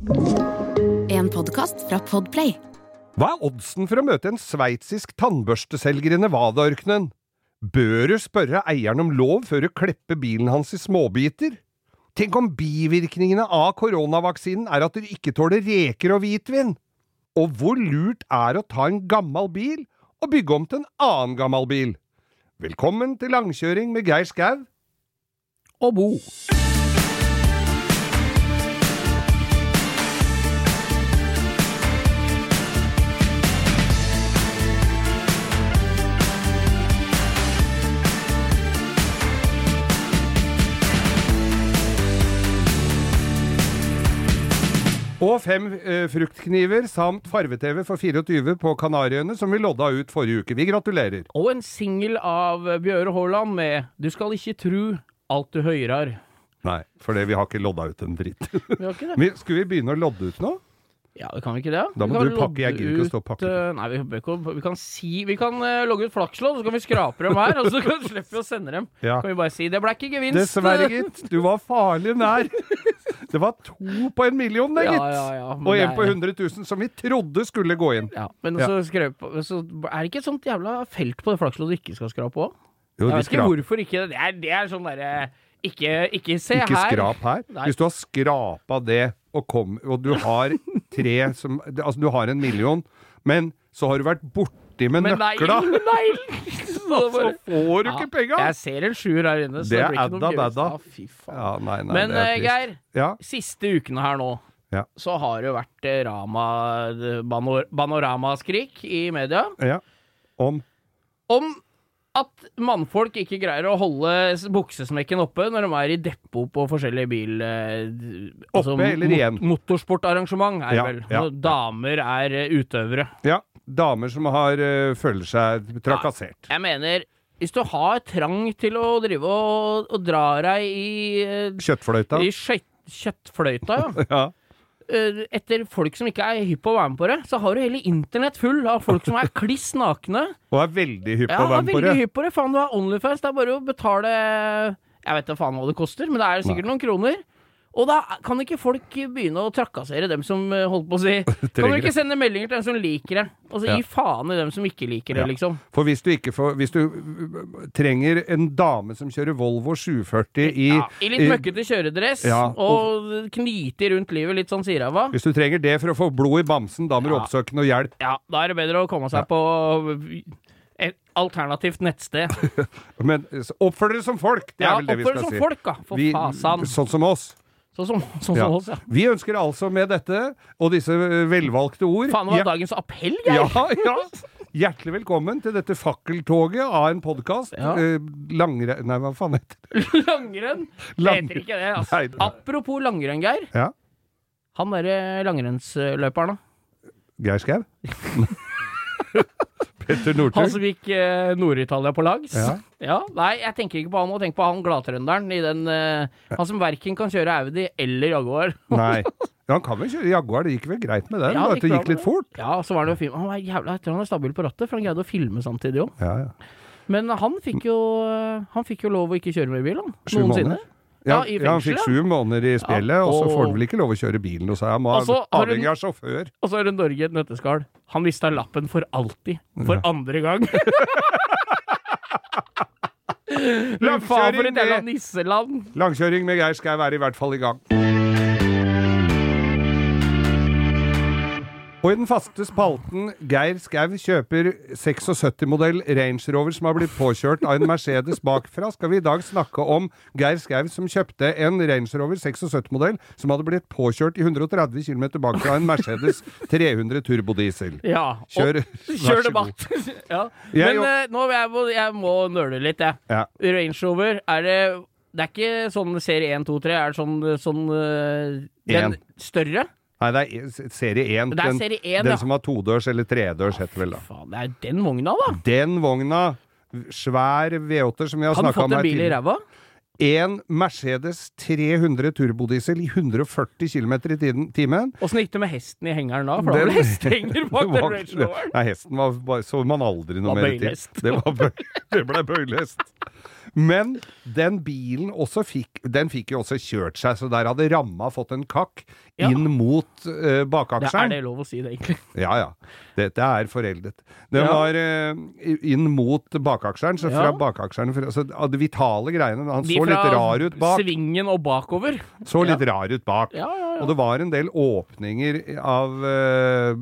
En podkast fra Podplay. Hva er oddsen for å møte en sveitsisk tannbørsteselger i Nevada-ørkenen? Bør du spørre eieren om lov før du klipper bilen hans i småbiter? Tenk om bivirkningene av koronavaksinen er at du ikke tåler reker og hvitvin? Og hvor lurt er å ta en gammel bil og bygge om til en annen gammel bil? Velkommen til langkjøring med Geir Skau. og Bo. Og fem eh, fruktkniver samt farve-TV for 24 på Kanariøyene, som vi lodda ut forrige uke. Vi gratulerer. Og en singel av Bjøre Haaland med 'Du skal ikke tru alt du høyrar'. Nei, for det, vi har ikke lodda ut en dritt. Vi har ikke det. Men Skulle vi begynne å lodde ut nå? Ja, det kan vi ikke det? Da må du pakke, jeg gidder ikke å stå og pakke. eh, Nei, vi, vi kan si Vi kan uh, logge ut flakslodd, så kan vi skrape dem her, og så kan, slipper vi å sende dem. Ja. Kan vi bare si 'det ble ikke gevinst'. Dessverre, gitt. Du var farlig nær. Det var to på en million, det, gitt. ja, ja, ja, Og en på er- 100 000 som vi trodde skulle gå inn. Ja, men så, skrev, på- så er det ikke et sånt jævla felt på det flakslodet du ikke skal skrape òg? Jo, Jeg vet ikke hvorfor ikke. Det er, det er sånn derre ikke, ikke se Ikke her. skrap her. Nei. Hvis du har skrapa det, og, kom, og du har tre som Altså, du har en million, men så har du vært borti med Men nøkla, neglen, neglen! Så så får du ikke penga! Jeg ser en sjuer her inne, så Det er adda dadda. Ja, faen. Ja, nei, nei, Men eh. Geir, Ja. siste ukene her nå, Ja. så har det jo vært eh, Rama banor, Banoramaskrik i media ja. Om om at mannfolk ikke greier å holde buksesmekken oppe når de er i depot på forskjellige bil... Eh, Oppe eller igjen? Motorsportarrangement er Ja, vel. ja. Når damer er eh, utøvere. Ja. Damer som har eh, føler seg trakassert. Jeg mener, hvis du har trang til å drive og, og dra deg i, eh, Kjøttfløyta. i kjøttfløyta, ja. Ja. eh, etter folk som ikke er hypp på å være med på det, så har du hele internett full av folk som er kliss nakne. Og er veldig hypp på Ja, å være med på veldig hypp på det. Faen, du har Onlyfans. Det er bare å betale Jeg vet da faen hva det koster, men det er sikkert noen kroner. Og da kan ikke folk begynne å trakassere dem som holder holdt på å si Kan du ikke sende meldinger til dem som liker det? Og så Ja. gi faen i dem som ikke liker det, Ja. liksom. For hvis du ikke får Hvis du øh, trenger en dame som kjører Volvo 740 i Ja, I litt møkkete kjøredress Ja, og knite rundt livet litt sånn sirava. Hvis du trenger det for å få blod i bamsen, da må du oppsøke noe hjelp. Ja, da er det bedre å komme seg på et alternativt nettsted. Men oppfør dere som folk! Det er Ja, vel det vi oppfør dere som folk, da. For fasan. Sånn som oss. Sånn som, sånn Ja. oss, ja. Vi ønsker altså med dette, og disse øh, velvalgte ord Faen, det var dagens appell, Geir! ja, ja. Hjertelig velkommen til dette fakkeltoget av en podkast. Ja. langre... Nei, hva faen heter det? Langrenn? Lang- Heter ikke det, altså. Nei, det- Apropos langrenn, Geir. Ja. Han derre langrennsløperen, da. Geir Skau? Petter Han som gikk eh, Nord-Italia på lags. Ja. Nei, jeg tenker ikke på han nå. Tenk på han gladtrønderen i den eh, Han som verken kan kjøre Audi eller Jaguar. Nei. Ja, han kan vel kjøre Jaguar, det gikk vel greit med den? Ja, det gikk, det gikk gikk litt fort? Ja, så var det jo film. Han var jævla etter han er stabil på rattet, for han greide å filme samtidig òg. Ja, ja. Men han fikk jo Han fikk jo lov å ikke kjøre med bil, han. Noensinne. måneder? Ja, i ja, han fikk sju måneder i spjeldet, Ja, og så får han vel ikke lov å kjøre bilen hos. Han Og så har hun- avhengig av sjåfør. Og så er det Norge et nøtteskall. Han mista lappen for alltid. For andre gang. Jævla med, langkjøring med Geir Skau er i hvert fall i gang. Og i den faste spalten Geir Skau kjøper 76-modell Range Rover som har blitt påkjørt av en Mercedes bakfra, skal vi i dag snakke om Geir Skau som kjøpte en Range Rover 76-modell som hadde blitt påkjørt i 130 km bakfra en Mercedes 300 turbodiesel. Ja. Kjør, Kjør debatt. ja. Men eh, nå jeg, må- jeg må nøle litt, jeg. Ja. Range Rover, er det Det er ikke sånn serie 1, 2, 3. Er det sånn, sånn eh, Den En. større? Nei, det er serie 1. Det er den, serie 1, den ja. som har todørs eller tredørs, heter vel da. Faen, det er den vogna, da. Den vogna, svær V8-er som vi har Har du fått en bil i ræva? En Mercedes 300 turbodiesel i 140 km i timen. Åssen gikk det med hesten i hengeren da? For da var det hestehenger bak den Range Roveren. Nei, hesten var, bare- så man aldri noe mer til. Det, var bøy, det ble bøylehest. Men den bilen også fikk Den fikk jo også kjørt seg, så der hadde ramma fått en kakk. Ja. inn mot uh, Det er det lov å si, det, egentlig? Ja, ja. Dette er foreldet. Den Ja. var uh, inn mot bakaksjeren, så fra Ja. bakaksjeren fra- så, De vitale greiene. Han så litt rar ut bak. Svingen og bakover. Så litt rar ut bak. Ja, ja, ja. Og det var en del åpninger av uh,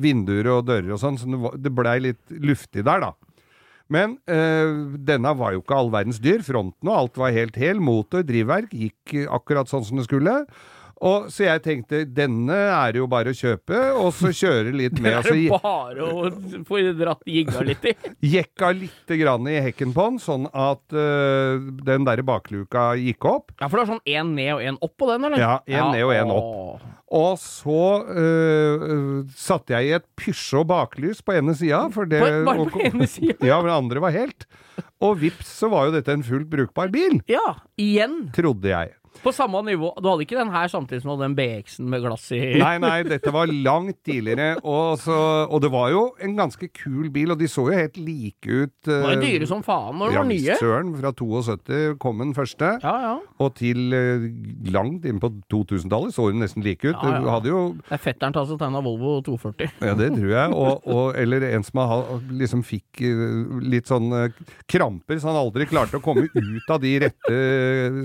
vinduer og dører og sånn, så det, det blei litt luftig der, da. Men øh, denne var jo ikke all verdens dyr. Fronten og alt var helt hel. Motor, drivverk gikk eh, akkurat sånn som det skulle. Og, så jeg tenkte denne er jo bare å kjøpe, og så kjøre litt med. Det er jo bare å få dratt jigga litt i. jekka litt grann i hekken på den, sånn at eh, den der bakluka gikk opp. Ja, for det var sånn én ned og én opp på den, eller? Ja, en ned og en opp. Og så øh, satte jeg i et Peugeot baklys på ene sida, for bare på og- ene sida? Ja, men andre var helt. Og vips, så var jo dette en fullt brukbar bil, Ja, igjen. trodde jeg. På samme nivå. Du hadde ikke den her samtidig som du hadde den BX-en med glass i Nei, nei, dette var langt tidligere, og, så, og det var jo en ganske kul bil, og de så jo helt like ut. Det var jo øh, dyre som faen når de var nye. Søren, fra 72 kom den første, Ja, ja. og til uh, langt inn på 2000-tallet så den nesten like ut. Ja, ja. Du hadde jo Det er fetteren til som tegna Volvo 240. Ja, det tror jeg. Og, og, eller en som har, liksom fikk uh, litt sånn uh, kramper, så han aldri klarte å komme ut av de rette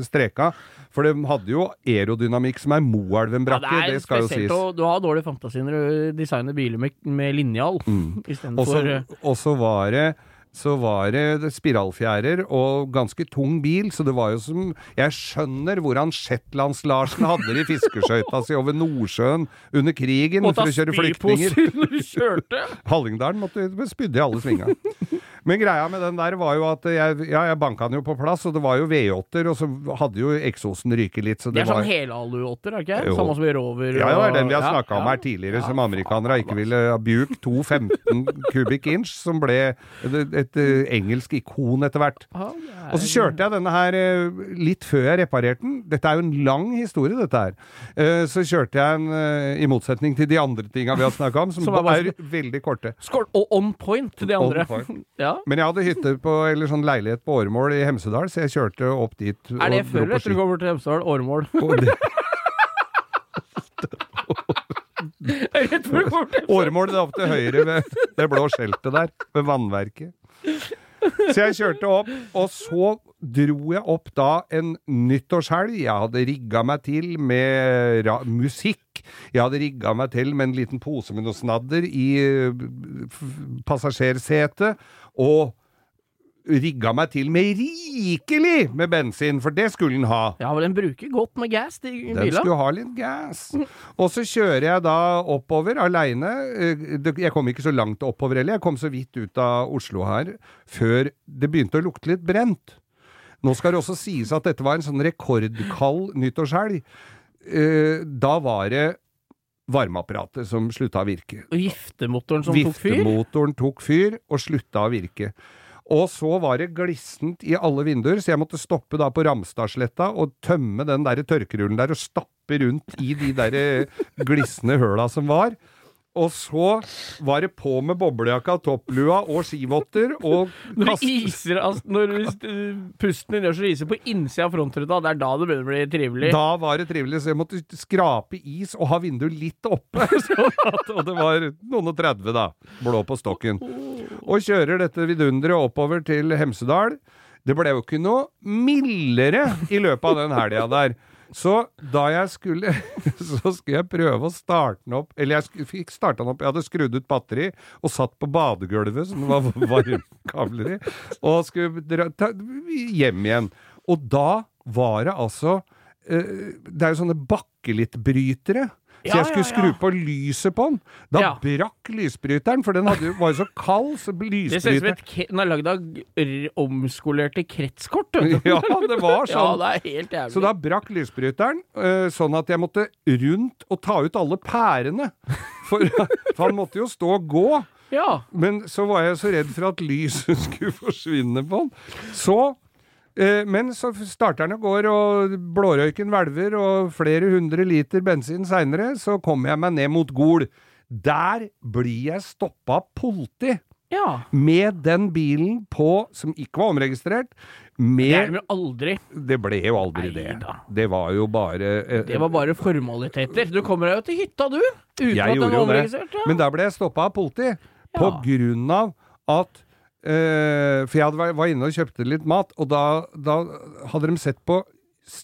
streka. For de hadde jo aerodynamikk som er Ja, Moelven-brakke, det det, er skal jo sies. å Du har dårlig fantasi når du designer biler med, med linjal Mm. Og istedenfor så- Og så var det så var det spiralfjærer og ganske tung bil, så det var jo som Jeg skjønner hvordan Shetlands-Larsen hadde det i fiskeskøyta si over Nordsjøen under krigen Måtte for å kjøre flyktninger. spyposer når du kjørte. Hallingdalen måtte spydde i alle svinga. Men greia med den der var jo at jeg, ja, jeg banka den jo på plass, og det var jo V8-er, og så hadde jo eksosen ryket litt, så Det det, er var sånn helaluåtter, er ikke? Jo. Samme som i Rover. ja, ja, det er den vi har snakka om her tidligere, som amerikanere ikke ville ha. Buick 215 kubikk inch, som ble et, et, eh, engelsk ikon etter hvert. Det er- Og så kjørte jeg denne her eh, litt før jeg reparerte den. Dette er jo en lang historie, dette her. Eh, Så kjørte jeg en, eh, i motsetning til de andre tinga vi har snakka om, som, Som er bare- er veldig korte. Skål! Og on point til de On point. Ja. Men jeg hadde hytte på, eller sånn leilighet på Åremål i Hemsedal, så jeg kjørte opp dit. Er det før eller etter du kommer til Hemsedal? Åremål. Åremål det er opp til høyre ved det blå skjeltet der, ved vannverket. Så jeg kjørte opp, og så dro jeg opp da en nyttårshelg. Jeg hadde rigga meg til med musikk. Jeg hadde rigga meg til med en liten pose med noe snadder i eh, passasjersetet. Og rigga meg til med rikelig med bensin, for det skulle den ha. Ja, vel, den bruker godt med gass, de Den skulle ha litt gass. Og så kjører jeg da oppover aleine. Jeg kom ikke så langt oppover heller, jeg kom så vidt ut av Oslo her før det begynte å lukte litt brent. Nå skal det også sies at dette var en sånn rekordkald nyttårshelg. Eh, Da var det varmeapparatet som slutta å virke. Og giftemotoren som tok fyr. Viftemotoren tok fyr og slutta å virke. Og så var det glissent i alle vinduer, så jeg måtte stoppe da på Ramstadsletta og tømme den der tørkerullen der og stappe rundt i de der glisne høla som var. Og så var det på med boblejakka, topplua og skivotter og Når, iser, altså, når pusten din gjør så iser på innsida av frontruta, det er da det begynner å bli trivelig. Da var det trivelig, så jeg måtte skrape is og ha vinduet litt oppe. At, og det var noen og 30, da. Blå på stokken. Og kjører dette vidunderet oppover til Hemsedal. Det ble jo ikke noe mildere i løpet av den helga der. Så da jeg skulle Så skulle jeg prøve å starte den opp Eller jeg fikk starta den opp. Jeg hadde skrudd ut batteri og satt på badegulvet, som var varmekabler i, og skulle dra, ta, hjem igjen. Og da var det altså eh, Det er jo sånne bakkelittbrytere. Så jeg skulle skru på lyset på den. Da brakk lysbryteren, for den hadde, var jo så kald, så Det ser ut som Den er lagd av omskolerte kretskort. Ja, det var sånn. Ja, det er helt jævlig. Så da brakk lysbryteren, eh, sånn at jeg måtte rundt og ta ut alle pærene. For, for han måtte jo stå og gå. Ja. Men så var jeg så redd for at lyset skulle forsvinne på den. Så Men så starter den og går, og blårøyken hvelver, og flere hundre liter bensin seinere, så kommer jeg meg ned mot Gol. Der blir jeg stoppa av politi. Ja. Med den bilen på, som ikke var omregistrert, Det er det jo aldri. Det ble jo aldri det. Neida. Det var jo bare eh, Det var bare formaliteter. Du kommer deg jo til hytta, du. Uten Jeg at den det. omregistrert. Ja. Men der ble jeg stoppa av politi. På grunn av at eh, For jeg hadde, var inne og kjøpte litt mat, og da, da hadde de sett på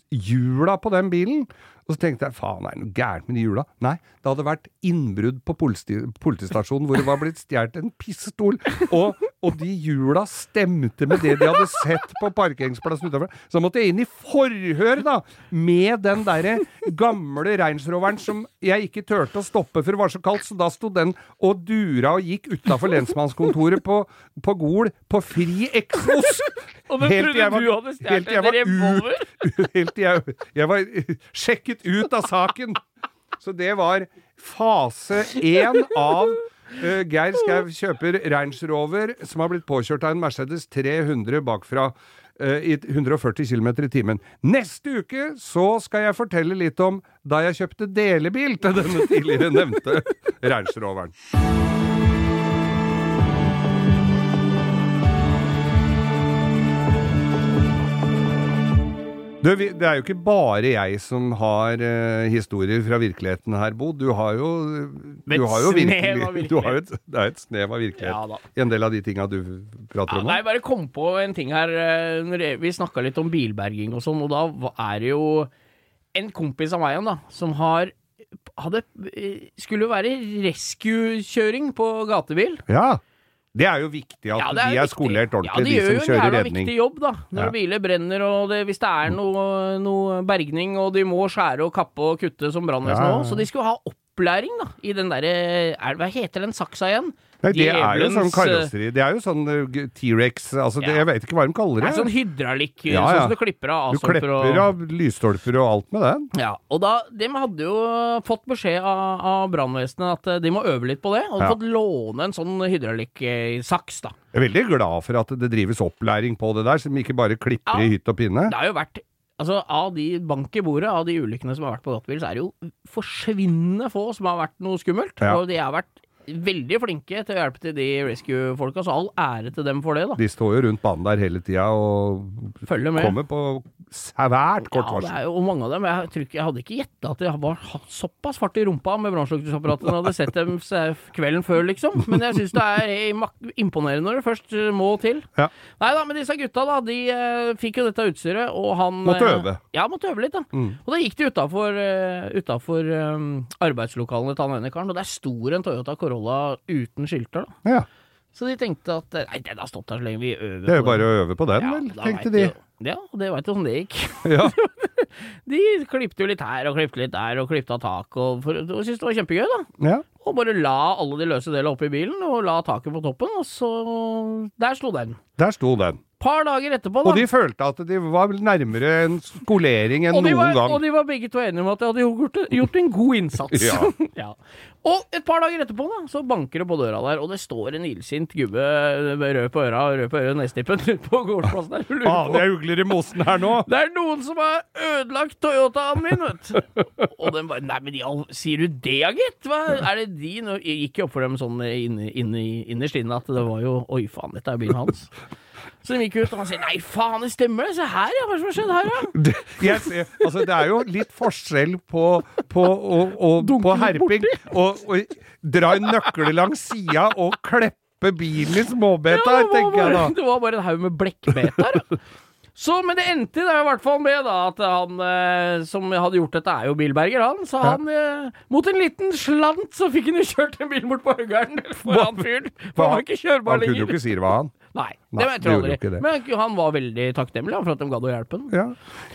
hjula på den bilen. Og så tenkte jeg faen, er det noe gærent med de hjula? Nei, det hadde vært innbrudd på politi politistasjonen hvor det var blitt stjålet en pistol. Og, og de hjula stemte med det de hadde sett på parkeringsplassen utenfor. Så måtte jeg inn i forhør, da, med den derre gamle reinsroveren som jeg ikke turte å stoppe for det var så kaldt, så da sto den og dura og gikk utafor lensmannskontoret på, på Gol på fri eksos. Og den trodde du hadde helt stjålet en revolver. Helt til jeg, jeg var sjekket ut av saken. Så det var fase én av Uh, Geir Skau kjøper Range Rover som har blitt påkjørt av en Mercedes 300 bakfra uh, i 140 km i timen. Neste uke så skal jeg fortelle litt om da jeg kjøpte delebil til denne tidligere nevnte Range Roveren. Du, det er jo ikke bare jeg som har uh, historier fra virkeligheten her, Bo. Du har jo, du har jo virkelig, du har et, Det er et snev av virkelighet Ja i en del av de tinga du prater Ja, om. nei, bare kom på en ting her. eh, vi snakka litt om bilberging og sånn, og da er det jo en kompis av meg igjen, da, som har hadde, eh, skulle være rescue-kjøring på gatebil. Ja. Det er jo viktig at Ja, det de er viktig. skolert ordentlig, ja, de, de, gjør som jo en kjører jævla redning. viktig jobb, da. Når Ja. biler brenner og det, hvis det er noe, noe bergning og de må skjære og kappe og kutte som brannvesenet Ja, ja, òg. ja. Så de skulle ha opplæring da, i den derre er- Hva heter den saksa igjen? Nei, det er jo sånn eh, karosseri. Det er jo sånn uh, T-rex altså, Ja. Jeg vet ikke hva de kaller Det det. er sånn hydraulikk, Ja, sånn som du klipper av du klepper og av lysstolper og alt med den. Ja, og da, de hadde jo fått beskjed av, av brannvesenet at eh, de må øve litt på det, og de Ja. fått låne en sånn hydraulikksaks, da. Jeg er veldig glad for at det drives opplæring på det der, som ikke bare klipper Ja. i hytt og pinne. Det har jo vært Altså, av de bank i bordet, av de ulykkene som har vært på gatebil, så er det jo forsvinnende få som har vært noe skummelt. Ja. Og de har vært veldig flinke til å hjelpe til de rescue-folka, så all ære til dem for det, da. De står jo rundt banen der hele tida og Følger med. kommer på svært kort Ja, varsel. er jo og mange av dem. Jeg, tror ikke, jeg hadde ikke gjetta at de var såpass fart i rumpa med brannslukningsapparatet når jeg hadde sett dem kvelden før, liksom. Men jeg syns det er imponerende når det først eh, må til. Ja. Nei da, men disse gutta, da, de eh, fikk jo dette utstyret, og han Måtte eh, øve. Ja, måtte øve litt, da. Mm. Og da gikk de utafor uh, utenfor, eh, arbeidslokalene til han ene karen, og der sto en Toyota Corolla uten skilter, da. Ja. Så de tenkte at nei, den har stått der så lenge, vi øver Det er jo bare å øve på den, Ja, vel, tenkte de. jo- Ja, og det veit jo åssen det gikk. Ja. De klipte jo litt her og klipte litt der og klipte av tak og, for, og syntes det var kjempegøy, da. ja. Og bare la alle de løse delene oppi bilen og la taket på toppen, og så Der sto den. Der sto den. Par dager etterpå, da. Og de følte at de var nærmere en skolering enn noen var, gang. og de var begge to enige om at de hadde gjort, gjort en god innsats. Ja. Ja. Og et par dager etterpå, da, så banker det på døra der, og det står en illsint gubbe med rød på øra og rød på øret ute på gårdsplassen der. lurer på- Aner jeg ugler i mosen her nå? Det er noen som har ødelagt Toyotaen min, vet du. Og den bare Nei, men i Sier du det, gitt? Hva er det din? Og gikk jo opp for dem sånn inne innerst inne at det var jo Oi, faen, dette er bilen hans. Så de gikk ut, og han sier nei, faen, det stemmer det. Se her, ja. Hva det som har skjedd her, da? Det, jeg ser, altså, det er jo litt forskjell på, på, og, og, på herping og, og dra en nøkkel langs sida og kleppe bilen i småbeta, Ja, tenker bare, jeg da. det var bare en haug med blekkbeta, ja. Så, men det endte da i hvert fall med da at han eh, som hadde gjort dette, er jo bilberger, han. Så han eh, mot en liten slant så fikk han jo kjørt en bil bort på Høgern foran fyren. For han var ikke kjørbar lenger. Han kunne jo ikke si det var han. Nei, det vet jeg aldri. Men han var veldig takknemlig for at de gadd å hjelpe ham. Ja.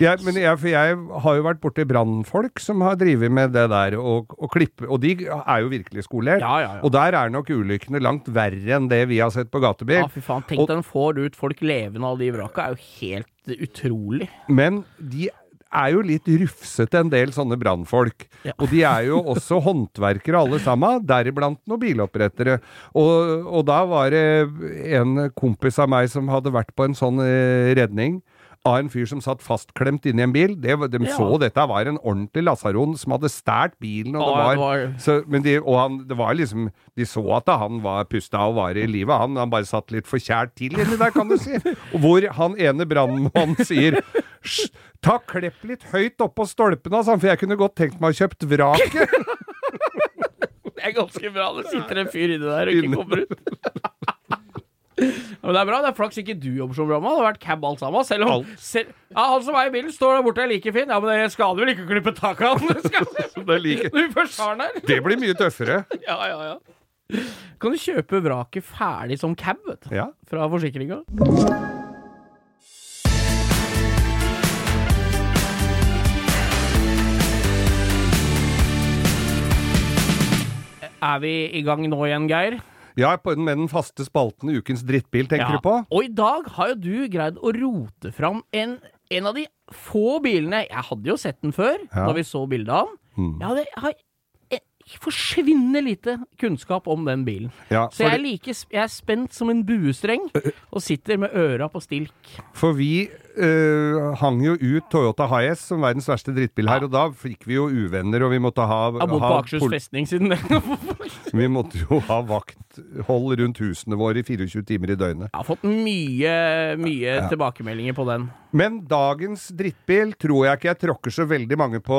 Jeg, men jeg, for jeg har jo vært borti brannfolk som har drevet med det der og, og klippe, og de er jo virkelig skolert. Ja, ja, ja. Og der er nok ulykkene langt verre enn det vi har sett på gatebil. Ja, fy faen. Tenk deg den får ut folk levende av de vraka. er jo helt utrolig. Men de er jo litt rufsete, en del sånne brannfolk. Ja. Og de er jo også håndverkere alle sammen, deriblant noen bilopprettere. Og, og da var det en kompis av meg som hadde vært på en sånn eh, redning. Av en fyr som satt fastklemt inni en bil. Det, de Ja. så dette var en ordentlig lasaron som hadde stjålet bilen. Og det var, så, men de, og han, det var liksom De så at han var pusta og var i live. Han, han bare satt litt forkjært til inni der, kan du si. Hvor han ene brannmannen sier Ta klepp litt høyt oppå stolpene, altså, for jeg kunne godt tenkt meg å kjøpt vraket. Det er ganske bra. Det sitter en fyr inni der og ikke kommer ut. Ja, men Det er bra. Det er flaks ikke du jobber som brannmann. Det har vært cab alt sammen. Selv om selv, ja, Han som er i bilen, står der borte er like fin. Ja, men jeg skader vel ikke å klippe taket av? Det Det like- først har den her. Det blir mye tøffere. Ja, ja, ja. Kan du kjøpe vraket ferdig som cab, vet du. Ja. Fra forsikringa? Er vi i gang nå igjen, Geir? Ja, på den, med den faste spalten Ukens drittbil, tenker du på? Og i dag har jo du greid å rote fram en, en av de få bilene Jeg hadde jo sett den før, Ja. da vi så bildet av den. Mm. Jeg hadde, har forsvinner lite kunnskap om den bilen. Ja, Så jeg er, like, jeg er spent som en buestreng og sitter med øra på stilk. for vi øh, hang jo ut Toyota Hiace som verdens verste drittbil her, og da fikk vi jo uvenner, og vi måtte ha, Jeg har bodd på Akershus festning siden. Vi måtte jo ha vakthold rundt husene våre i 24 timer i døgnet. Jeg har fått mye, mye tilbakemeldinger på den. Men dagens drittbil tror jeg ikke jeg tråkker så veldig mange på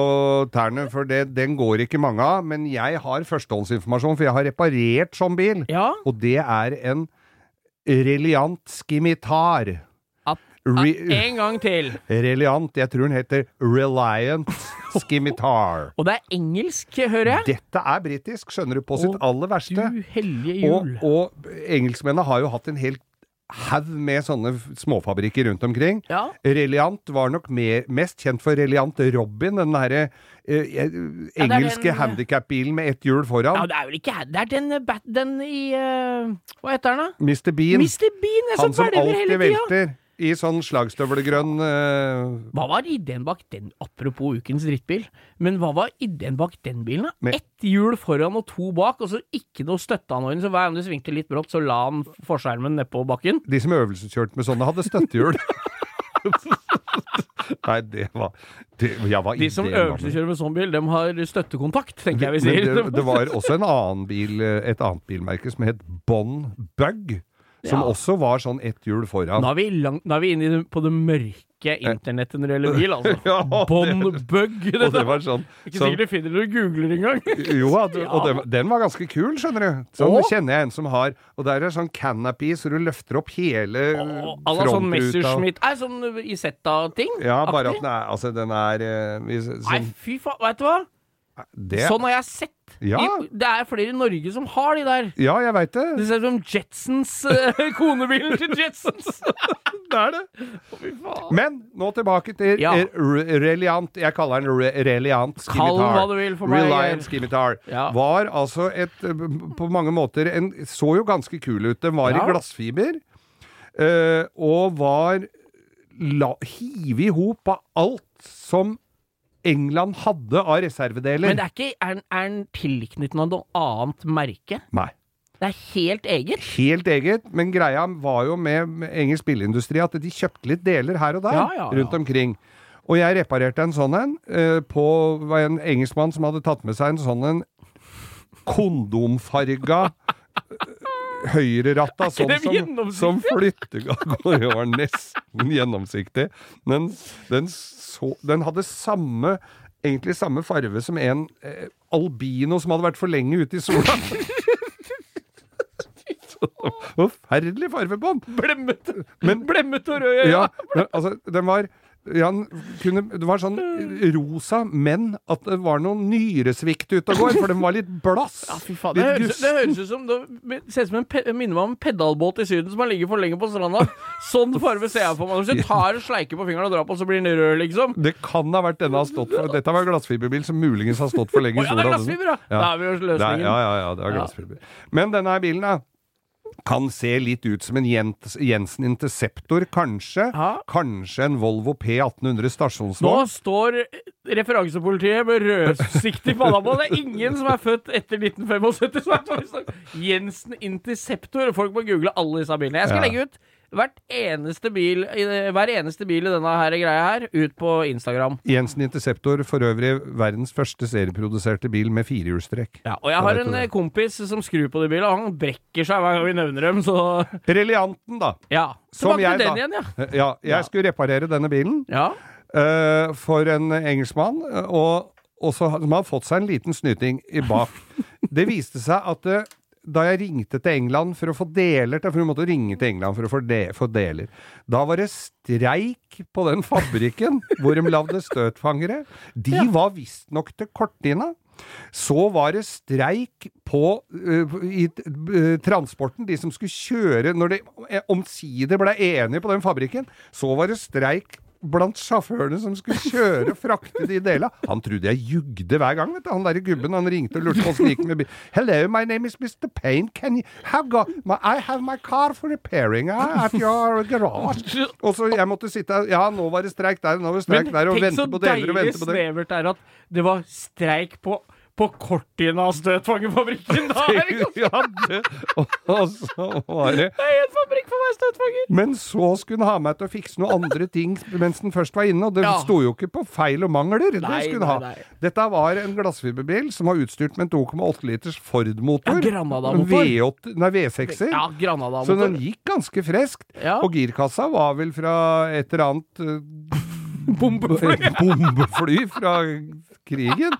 tærne, for det, den går ikke mange av. Men jeg har førstehåndsinformasjon, for jeg har reparert sånn bil. Ja, Og det er en Reliant Skimitar. Re en gang til. Reliant, jeg tror den heter Reliant Skimitar. Og det er engelsk, hører jeg. Dette er britisk, skjønner du, på sitt Å, aller verste. Du hellige jul. og engelskmennene har jo hatt en hel haug med sånne småfabrikker rundt omkring. Ja. Reliant var nok mer, mest kjent for Reliant Robin, den derre eh, eh, engelske den- handikap-bilen med ett hjul ja, foran. det er vel ikke Det er den, eh, den i uh, Hva heter den, da? Mr. Bean. Mr. Bean, han som alltid velter i sånn slagstøvlegrønn eh, Hva var ideen bak den, apropos ukens drittbil, men hva var ideen bak den bilen? da? Ett hjul foran og to bak, og så ikke noe støtteanordning, så hver gang du svingte litt brått, så la han forskjermen nedpå bakken. De som øvelseskjørte med sånne, hadde støttehjul. Nei, det var det, ja, var De som øvelseskjører med sånn bil, de har støttekontakt, tenker jeg vi sier. Det, det var også en annen bil, et annet bilmerke som het Bon Bug. Som Ja. også var sånn ett hjul foran. Nå er vi, langt, nå er vi inne i på det mørke internettet når det gjelder bil, altså. Ja, det- Bond-bug. Og det var sånn, Ikke sånn sikkert du finner det når du googler engang. Jo, og Ja. den, den var ganske kul, skjønner du. Sånn Å? kjenner jeg en som har. Og der er sånn canopy, så du løfter opp hele Alle har sånn frontruta. Messerschmitt Er sånn Isetta-ting? Ja, bare at den er Altså, den er eh, vi- Nei, sånn, fy faen, vet du hva? Det, Sånn har jeg sett. Ja. I, det er flere i Norge som har de der. Ja, jeg veit det. Det ser ut som Jetsons uh, konebilen til Jetsons. Det er det. Men nå tilbake til Ja. eh, Reliant. Jeg kaller den Re Reliant Kall Skimitar. hva du vil for meg, Reliant Skimitar. Ja. Var altså et eh, På mange måter en Så jo ganske kul ut. Den var i glassfiber. Uh, og var hive i hop av alt som England hadde av reservedeler. Men det er ikke Er er den tilknyttet noe annet merke? Nei. Det er helt eget? Helt eget, men greia var jo med, engelsk bilindustri at de kjøpte litt deler her og der Ja, ja, ja. rundt omkring. Og jeg reparerte en sånn en eh, på en engelskmann som hadde tatt med seg en sånn en kondomfarga høyreratta, sånn som, som flyttegang. Og det var nesten gjennomsiktig. Men den, så, den hadde samme Egentlig samme farve som en eh, albino som hadde vært for lenge ute i sola. Forferdelig den! Blemmete Men- Blemmete og rød Ja, men, altså, den var ja, kunne, det var sånn rosa, men at det var noe nyresvikt ute og går, for den var litt blass. Ja, fy faen. Det høres, det høres ut som Det ser ut som en minner meg om en pedalbåt i Syden som har ligget for lenge på stranda. Sånn farve ser jeg for meg. Hvis du tar og sleiker på fingeren og drar på, så blir den rød, liksom. Det kan ha vært denne har stått for Dette var glassfiberbil som muligens har stått for lenge Å i ja, det er glassfiber, ja! Da er vi jo Det er, løsningen. ja, ja, ja, det er glassfiber. Men denne bilen, da. Kan se litt ut som en Jens- Jensen Interceptor, kanskje. Ja. Kanskje en Volvo P1800 Nå står referansepolitiet med rødsikt i panna på. Det er ingen som er født etter 1975 som er. Jensen Interceptor. Folk må google alle disse bilene. Jeg skal Ja. legge ut eneste bil, hver eneste bil i denne her greia her ut på Instagram. Jensen Interceptor, for øvrig verdens første serieproduserte bil med firehjulstrekk. Ja, og jeg har en eh, kompis som skrur på de bilene, og han brekker seg hver gang vi nevner dem, så Relianten, da. ja. Som jeg, den da. igjen, ja. Ja, jeg Ja. skulle reparere denne bilen Ja. uh, for en engelskmann, eh, og, og så, som hadde fått seg en liten snyting i bak. Det viste seg at eh, da jeg ringte til England for å få deler For hun måtte ringe til England for å få, de, få deler. Da var det streik på den fabrikken hvor de lagde støtfangere. De var visstnok til kortina. Så var det streik på uh, i uh, transporten, de som skulle kjøre Når de eh, omsider ble enige på den fabrikken, så var det streik blant sjåførene som skulle kjøre og frakte de delene. Han trodde jeg jugde hver gang, vet du. Han derre gubben, han ringte og lurte på åssen det gikk med bilen. Hello, my name is Mr. Payne. Can you have got my, I have my car for repairing uh, at your garage. Og så jeg måtte sitte Ja, nå var det streik der, nå var det streik der, og tenk vente så på deler og deilig vente på det. snevert det er at det var streik på, på Cortina støtfangerfabrikken. Da er det ja, det, og, og så var det det er en fabrikk for hver støtfanger! Men så skulle han ha meg til å fikse noen andre ting mens den først var inne, og det Ja. sto jo ikke på feil og mangler. Det Nei, skulle nei, ha. nei. Dette var en glassfiberbil som var utstyrt med en 2,8 liters Ford-motor. Ja, Granada-motor. V8, nei, V6-er. Ja, Så den gikk ganske freskt. Ja. Og girkassa var vel fra et eller annet eh, Bombefly. bombefly fra krigen.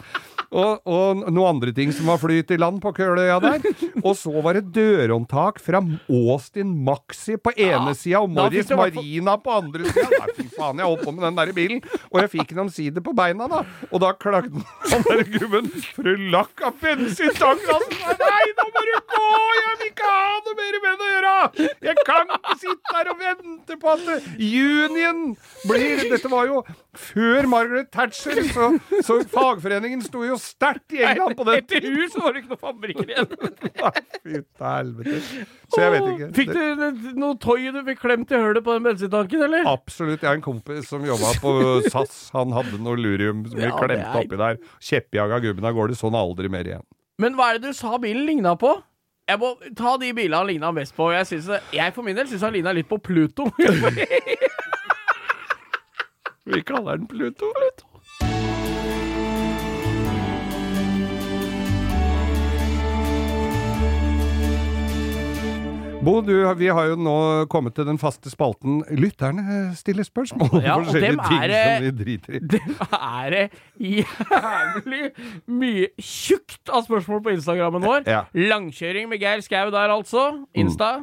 Og, og noen andre ting som var flyt i land på Køløya der. Og så var det dørhåndtak fra Austin Maxi på ene Ja, sida og Morris Marina på andre sida. Fy faen, jeg holdt på med den der bilen. Og jeg fikk den omsider på beina, da. Og da klagde han der gubben Fru Lakk av bensintanken hans. Nei, nå må du gå! Jeg vil ikke ha noe mer med det å gjøre! Jeg kan ikke sitte her og vente på at Union blir Dette var jo før Margaret Thatcher, så, så fagforeningen sto jo sterkt i England på den Etter hus var det ikke noen fabrikker igjen. Fy til helvete. Så jeg vet ikke. Fikk du noe toy du fikk klemt i hølet på den bensintanken, eller? Absolutt. Jeg har en kompis som jobba på SAS. Han hadde noe lurium som vi Ja, klemte er- oppi der. Kjeppjaga gubben av gårde. Sånn aldri mer igjen. Men hva er det du sa bilen ligna på? Jeg må ta de bilene han ligna mest på. Jeg, synes, jeg for min del syns han ligna litt på Pluto. Vi kaller den Pluto. Bo, du, vi har jo nå kommet til den faste spalten Lytterne stiller spørsmål om Ja, forskjellige dem ting som vi driter i. Det er det jævlig mye tjukt av spørsmål på Instagrammen vår. Ja. Langkjøring med Geir Skau der, altså. Insta.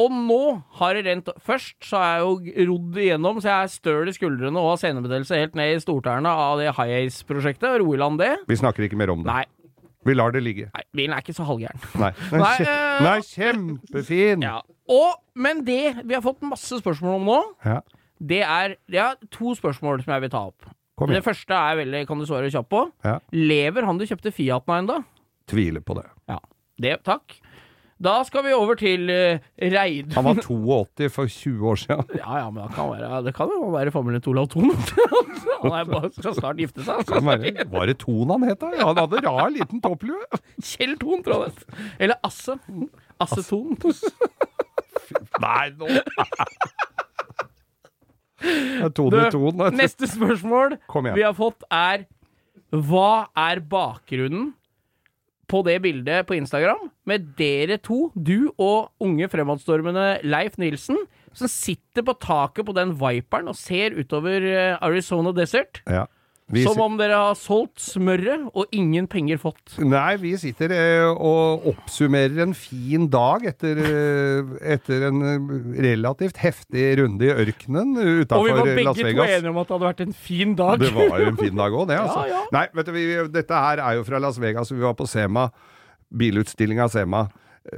Og nå har det rent Først så har jeg jo rodd igjennom, så jeg er støl i skuldrene og har senebetennelse helt ned i stortærne av det High Ace-prosjektet. Roe i land det. Vi snakker ikke mer om det. Nei, Vi lar det ligge. nei, bilen er ikke så halvgæren. Nei. Nei, er eh, Nei kjempefin! Ja. Og, men det vi har fått masse spørsmål om nå, Ja. det er har to spørsmål som jeg vil ta opp. Kom Det første er veldig, kan du svare kjapt på. Ja. Lever han du kjøpte Fiaten av ennå? Tviler på det. Ja. Det, takk. Da skal vi over til uh, Reid... Han var 82 for 20 år siden. Ja, ja, men det kan være, det kan jo være familien Olav Thon. han er bare, skal snart gifte seg. Kan være. Var det Ton han het, Han hadde rar liten topplue. Kjell Thon, tror jeg det. Eller Asse. Asse Thon. Nei, nå Tone Du, Ton. Neste spørsmål vi har fått er Hva er bakgrunnen på det bildet på Instagram med dere to, du og unge fremadstormende Leif Nilsen, som sitter på taket på den Viperen og ser utover eh, Arizona Desert? Ja. Vi, Som om dere har solgt smøret og ingen penger fått. nei, vi sitter eh, og oppsummerer en fin dag etter, eh, etter en eh, relativt heftig runde i ørkenen utafor Las Vegas. Og vi var begge to enige om at det hadde vært en fin dag. Det var en fin dag òg, det. altså. Ja, ja. Nei, vet du, vi, dette her er jo fra Las Vegas, vi var på Sema. Bilutstillinga Sema.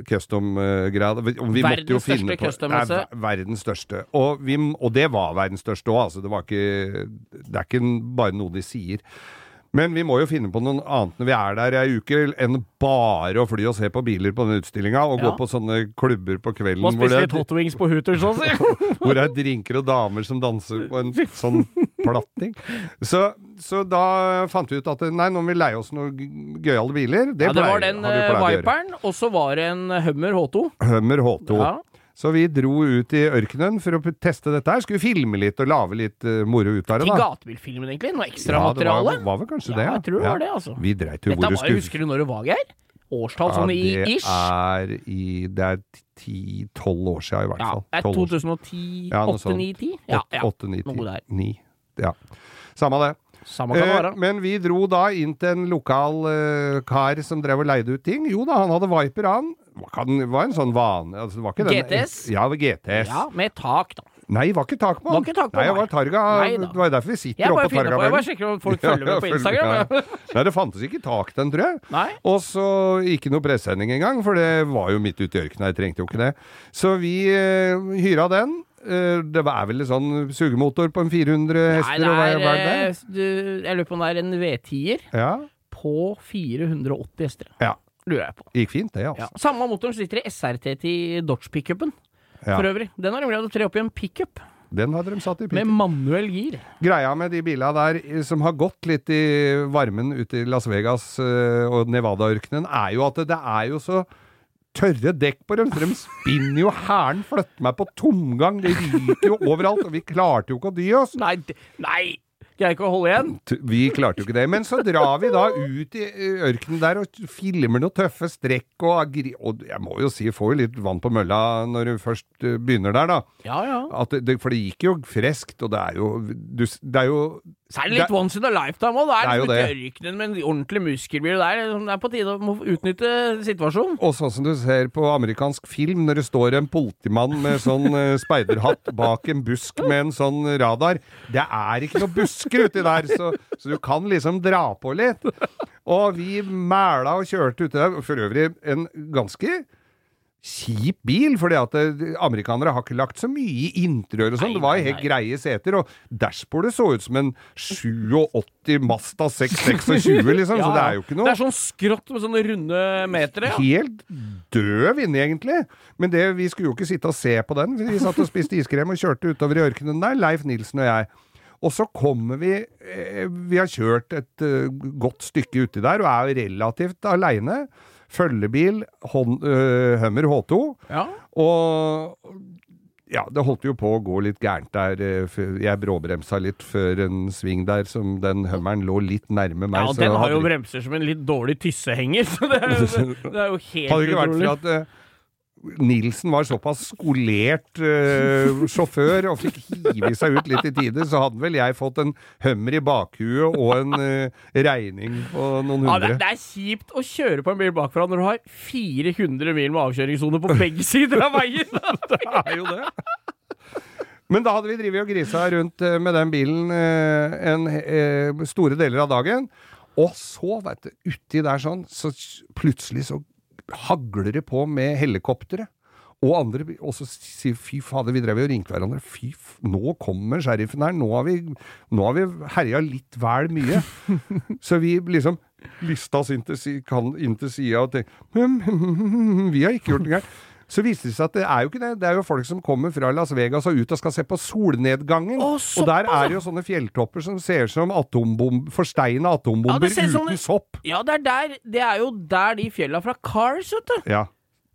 Custom-greia. Verdens største custom-messe. Verdens største. Og, vi, og det var verdens største òg, altså. Det var ikke Det er ikke bare noe de sier. Men vi må jo finne på noe annet når vi er der ei uke, enn bare å fly og se på biler på den utstillinga, og Ja. gå på sånne klubber på kvelden hvor det, hot på Hooters, hvor det er drinker og damer som danser på en sånn platting. Så, så da fant vi ut at nei, nå må vi leie oss noen gøyale biler. Det, Ja, det var pleier- den har vi eh. Viperen, og så var det en Hummer H2. Hummer H2. Ja. Så vi dro ut i ørkenen for å teste dette her. Skulle filme litt og lage litt uh, moro ut av det, Til gatebilfilmen, egentlig? Noe Ja, det var, var vel kanskje Ja, det. jeg tror det var det, altså. Vi dreit jo hvor det skulle Husker du når du var, her? Årstall Ja, sånn i ish? er i Det er ti-tolv år siden, i hvert Ja, fall. det 12 år siden. 2010? Ja, noe sånt. 8-9-10? Ja, Åtte- ja. åtte, ni, ti, noe der. ni. Ja. Samme det. Samme kan det Eh, være. men vi dro da inn til en lokal eh, kar som drev og leide ut ting. Jo da, han hadde Viper, han. Det var en sånn vane altså, GTS? Ja, det var GTS. Ja, med tak, da. Nei, det var ikke tak på den. Nei, det meg. var Targa. Nei det var derfor vi sitter oppe på Targa. på, jeg bare sjekker om folk følger med på Instagram. Ja, Nei, det fantes ikke tak den, tror jeg. Nei? Og så ikke noe pressending engang, for det var jo midt ute i ørkenen, jeg trengte jo ikke det. Så vi eh, hyra den. Eh, det er vel en sånn sugemotor på en 400 Nei, hester? det er, hva er det? eh, du, Jeg lurer på om det er en V10-er Ja, på 480 hester. ja. Lurer jeg på. Gikk fint, det, Ja. altså. Samme motoren sitter i SRT til Dodge-pickupen. Ja. For øvrig. Den har de greid å tre opp i en pickup Den hadde de satt i med pitten. manuell gir. Greia med de bila der eh, som har gått litt i varmen ute i Las Vegas og Nevada-ørkenen, er jo at det er jo så tørre dekk på dem, så de spinner jo hæren flytter meg på tomgang. Det ryker jo overalt, og vi klarte jo ikke å dy oss. Nei, nei! Greier ikke å holde igjen. Vi klarte jo ikke det. Men så drar vi da ut i ørkenen der og filmer noen tøffe strekk og. Og jeg må jo si, får jo litt vann på mølla når du først eh, begynner der, da. Ja, ja. Det, det, for det gikk jo freskt, og det er jo du, Det er jo Så er det litt Det- once in a lifetime òg. Det er Det er jo det. ikke ørkenen med en ordentlig muskelbil. Det er, det er på tide å utnytte situasjonen. Og sånn som du ser på amerikansk film, når det står en politimann med sånn eh, speiderhatt bak en busk med en sånn radar. Det er ikke noe busker uti der, så, så du kan liksom dra på litt. Og vi mæla og kjørte uti der. For øvrig en ganske kjip bil, fordi at eh, amerikanere har ikke lagt så mye i interiør og sånn. Det var nei, helt nei. greie seter, og dashbordet så ut som en 87 Masta 626, liksom. Så det er jo ikke noe Det er sånn skrått med sånne runde metere. Ja. Helt døv inne, egentlig. Men det, vi skulle jo ikke sitte og se på den. Vi satt og spiste iskrem og kjørte utover i ørkenen der, Leif Nilsen og jeg. Og så kommer vi eh, Vi har kjørt et eh, godt stykke uti der og er jo relativt aleine. Følgebil, Hon- uh, Hummer H2. Ja. Og ja, det holdt jo på å gå litt gærent der. Jeg bråbremsa litt før en sving der, som den Hummeren lå litt nærme meg. Ja, den har jo bremser som en litt dårlig tyssehenger. Så det er, det, det er jo helt Hadde det ikke vært utrolig. for at Nilsen var såpass skolert uh, sjåfør og fikk hive seg ut litt i tide, så hadde vel jeg fått en hummer i bakhuet og en uh, regning på noen Ja, det, hundre. det er kjipt å kjøre på en bil bakfra når du har 400 mil med avkjøringssone på begge sider av veien. Det er jo det. Men da hadde vi drevet og grisa rundt eh, med den bilen en, eh, store deler av dagen. Og så, veit du, uti der sånn, så plutselig så hagler det på med helikoptre. Og andre også sier fy fader, vi drev jo og ringte hverandre. Fy, nå kommer sheriffen her. Nå har vi, nå har vi herja litt vel mye. så vi liksom lista oss inn til, inn til sida og tenkte Vi har ikke gjort noe gærent. Så viste det seg at det er jo ikke det. Det er jo folk som kommer fra Las Vegas og ut og skal se på solnedgangen. Å, og der er det jo sånne fjelltopper som ser ut som atombom, forsteina atombomber Ja, uten sånne... sopp. Ja, det er, der, det er jo der de fjella fra Cars, vet du. Ja.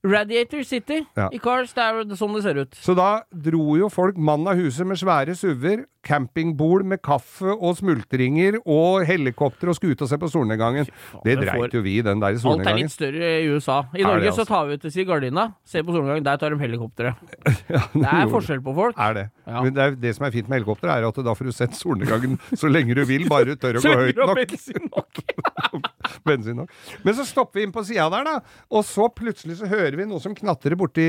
Radiator City Ja. i Cars. Det er sånn det ser ut. Så da dro jo folk mann av huset med svære SUV-er, campingbol med kaffe og smultringer og helikopter og skute ut og se på solnedgangen. Det det dreit jo vi i, den der solnedgangen. Alt er litt større i USA. I Er Norge det, så altså? tar vi ut til Gardina, ser på solnedgangen, der tar de helikopteret. Ja, Det er forskjell på folk. Er det. Ja. Men det, er, det som er fint med helikopter, er at da får du sett solnedgangen så lenge du vil, bare du tør å gå høyt nok. bensin nok. Bensin nok. Men så stopper vi inn på sida der, da. Og så plutselig så hører vi noe som knatrer borti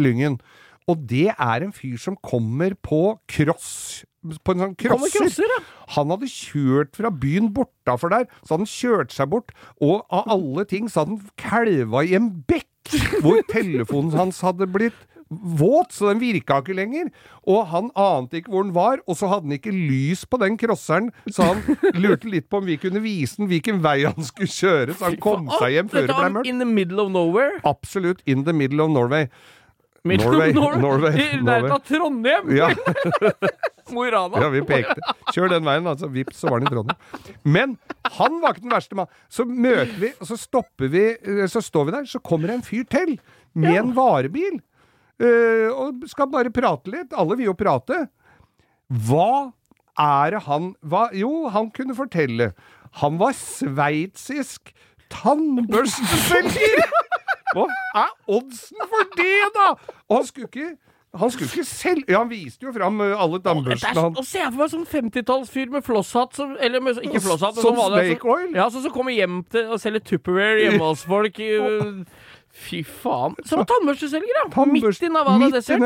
lyngen. Og det er en fyr som kommer på cross. På en sånn crosser. crosser, ja. Han hadde kjørt fra byen bortafor der, så hadde han kjørt seg bort, og av alle ting så hadde han kalva i en bekk, hvor telefonen hans hadde blitt våt, så den virka ikke lenger. Og han ante ikke hvor den var, og så hadde han ikke lys på den crosseren, så han lurte litt på om vi kunne vise den hvilken vei han skulle kjøre, så han kom seg hjem før det ble mørkt. In the middle of nowhere. Absolutt in the middle of Norway. Middle Norway, Norway. Norway, I nærheten av Trondheim. Ja. Mo i Rana. Ja, vi pekte. Kjør den veien, altså. Vips, så var han i Trondheim. Men han var ikke den verste mannen. Så møter vi, og så stopper vi, eh, så står vi der, så kommer det en fyr til med en varebil. Uh, og skal bare prate litt. Alle vil jo prate. Hva er det han hva, Jo, han kunne fortelle. Han var sveitsisk tannbørsteselger! Hva er oddsen for det, da?! Og han skulle ikke han skulle ikke selv Ja, han viste jo fram eh, alle tannbørstene han Og se for meg sånn 50-tallsfyr med flosshatt som Eller med, ikke flosshatt, men Som vanlig, altså. Snake Oil? Ja, som kommer hjem til og selger Tupperware hjemme hos folk. Fy faen. Som tannbørsteselger, ja! Midt i Navada i Desert.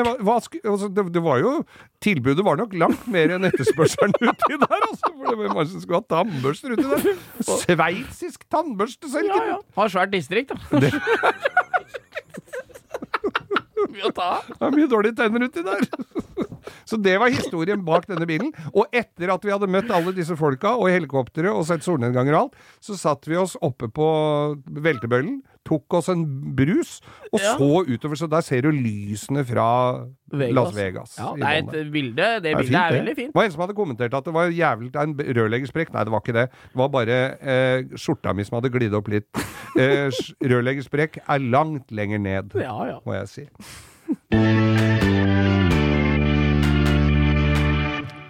Sku- altså, det, det var jo Tilbudet var nok langt mer enn etterspørselen uti der, altså. For det var mange som skulle ha tannbørster uti der. Sveitsisk tannbørsteselger! Ja, ja. Har svært distrikt, da. Mye å ta av. Det er mye dårlige tenner uti der. Så det var historien bak denne bilen. Og etter at vi hadde møtt alle disse folka og helikopteret og sett solnedganger og alt, så satte vi oss oppe på veltebøylen, tok oss en brus og Ja. så utover. Så der ser du lysene fra Vegas. Las Vegas. Ja, det er et bilde. Det Det er bildet er veldig fint. Det var en som hadde kommentert at det var jævlig en rørleggersprekk. Nei, det var ikke det. Det var bare eh, skjorta mi som hadde glidd opp litt. Eh, rørleggersprekk er langt lenger ned, Ja, ja. må jeg si.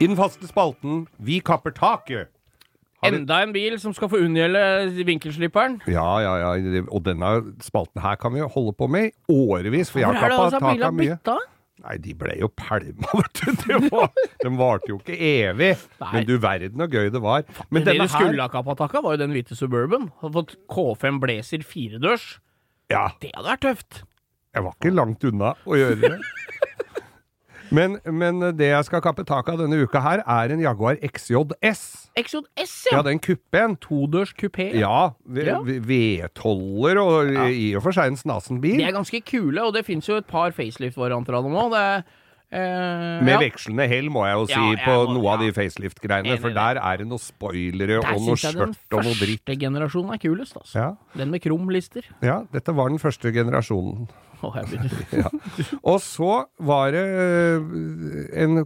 I den faste spalten Vi kapper taket. Enda en bil som skal få unngjelde vinkelslipperen. Ja, ja, ja. Og denne spalten her kan vi holde på med i årevis, for jeg har det kappa bilen av mye. bytta? Nei, de ble jo pælma, vet du. De, var, de varte jo ikke evig. Nei. Men du verden så gøy det var. Men det denne du skulle ha kappa var jo den hvite Suburban. Hadde fått K5 Blazer firedørs. Ja, Det hadde vært tøft. jeg var ikke langt unna å gjøre det. Men, men det jeg skal kappe tak av denne uka her, er en Jaguar XJS. XJS, Ja, ja. den kuppen. Todørs kupé. Ja, Vedtoller Ja. og V12-er og i og for seg en snasen bil. De er ganske kule, og det fins jo et par facelift-varianter av dem òg. Er eh, Med ja. vekslende hell, må jeg jo si, Ja, jeg på må- noe av de facelift-greiene. For der er det noen spoilere Der og noe skjørt og noe dritt. Den første generasjonen er kulest, altså. Ja, Den med krumlister. ja, dette var den første generasjonen. Å, ja. Og så var det øh, en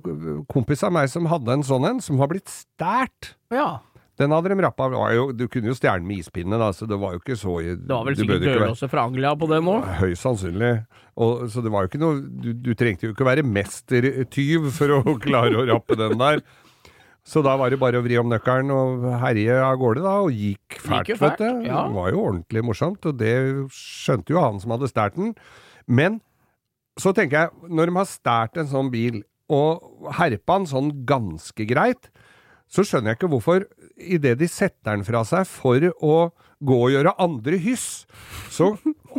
kompis av meg som hadde en sånn en, som var blitt stært. Ja. Den hadde de rappa jo, Du kunne jo stjele med ispinne, da, så det var jo ikke så Det var vel sikkert dørlåser fra Anglia på den òg. Høyst sannsynlig. Og, så det var jo ikke noe du, du trengte jo ikke være mestertyv for å klare å rappe den der. Så da var det bare å vri om nøkkelen og herje av gårde, da, og gikk fælt, Gikk fælt, vet du. ja. Det var jo ordentlig morsomt, og det skjønte jo han som hadde stjålet den. Men så tenker jeg, når de har stjålet en sånn bil, og herpa den sånn ganske greit, så skjønner jeg ikke hvorfor, idet de setter den fra seg for å gå og gjøre andre hyss, så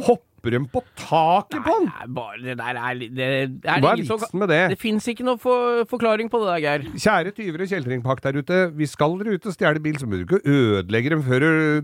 hopper de på taket på den! Nei, bare det der er det, det er Hva er vitsen som- med det? Det fins ikke noe for, forklaring på det der, Geir. Kjære tyver og kjeltringpakk der ute, vi skal dere ut og stjele bil, så må du ikke ødelegge dem før du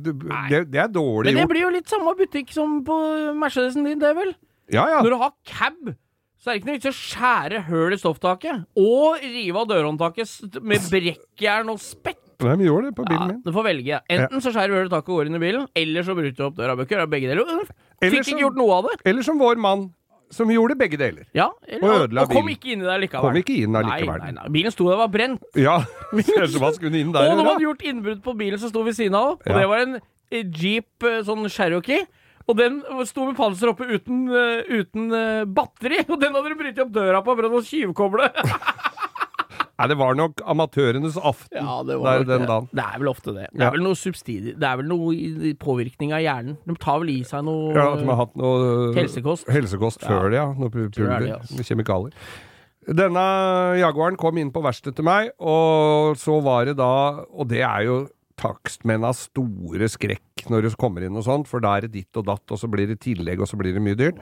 det, det er dårlig gjort. Men det blir jo litt samme butikk som på Mercedesen din, det vel? Ja, ja. Når du har cab, så er det ikke noe vits i å skjære høl i stofftaket og rive av dørhåndtaket med brekkjern og spett. Nei, vi gjorde det på Ja, min. du får velge. Enten så skjærer du høl i taket og går inn i bilen, eller så bryter du opp døra. Bør begge deler. Eller Fikk ikke gjort noe av det. Eller som vår mann, som gjorde begge deler. Ja, eller, Og og, kom bilen. ikke inn i der likevel. Kom ikke inn allikevel. Nei, nei, nei. Bilen sto der og var brent. Ja, så hva skulle inn der og de gjøre? hadde gjort innbrudd på bilen som sto ved siden av. Og Ja. det var en eh, Jeep eh, sånn Cherokee. Og den sto med panser oppe uten, eh, uten batteri. Og den hadde de brytet opp døra på for å tjuvkoble. Nei, det var nok amatørenes aften Ja, det der den det. dagen. Det er vel ofte det. Det er vel noe subsidier Det er vel noe påvirkning av hjernen. De tar vel i seg noe Ja, at de har hatt noe Helsekost. helsekost før det, ja. Noe er pulver altså. kjemikalier. Denne Jaguaren kom inn på verkstedet til meg, og så var det da Og det er jo takstmennas store skrekk når du kommer inn og sånt, for da er det ditt og datt, og så blir det tillegg, og så blir det mye dyrt.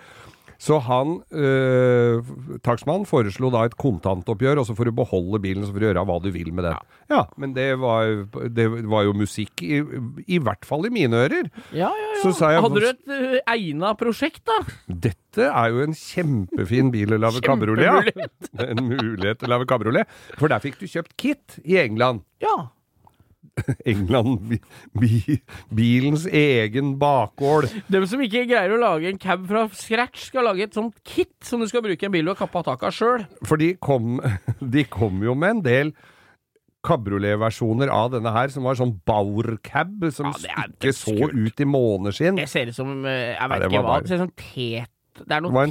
Så han, øh, takstmannen, foreslo da et kontantoppgjør, og så får du beholde bilen, så får du gjøre hva du vil med den. Ja, men det var, det var jo musikk, i, i hvert fall i mine ører. Ja, ja, ja. Så sa jeg- Hadde du et uh, egna prosjekt, da? Dette er jo en kjempefin bil å lage kabriolet. Ja. En mulighet til å lage kabriolet. For der fikk du kjøpt kit i England. Ja. England, bi, bi, bilens egen bakgård. Dem som ikke greier å lage en cab fra scratch, skal lage et sånt kit som du skal bruke en bil du kappe av taket av sjøl. For de kom, de kom jo med en del kabrioletversjoner av denne her, som var sånn Bauer-cab, som Ja, er ikke så ut i måneskinn. Det ser ut som eh, Jeg Ja, vet det ikke hva. Det ser ut som tet Det er noe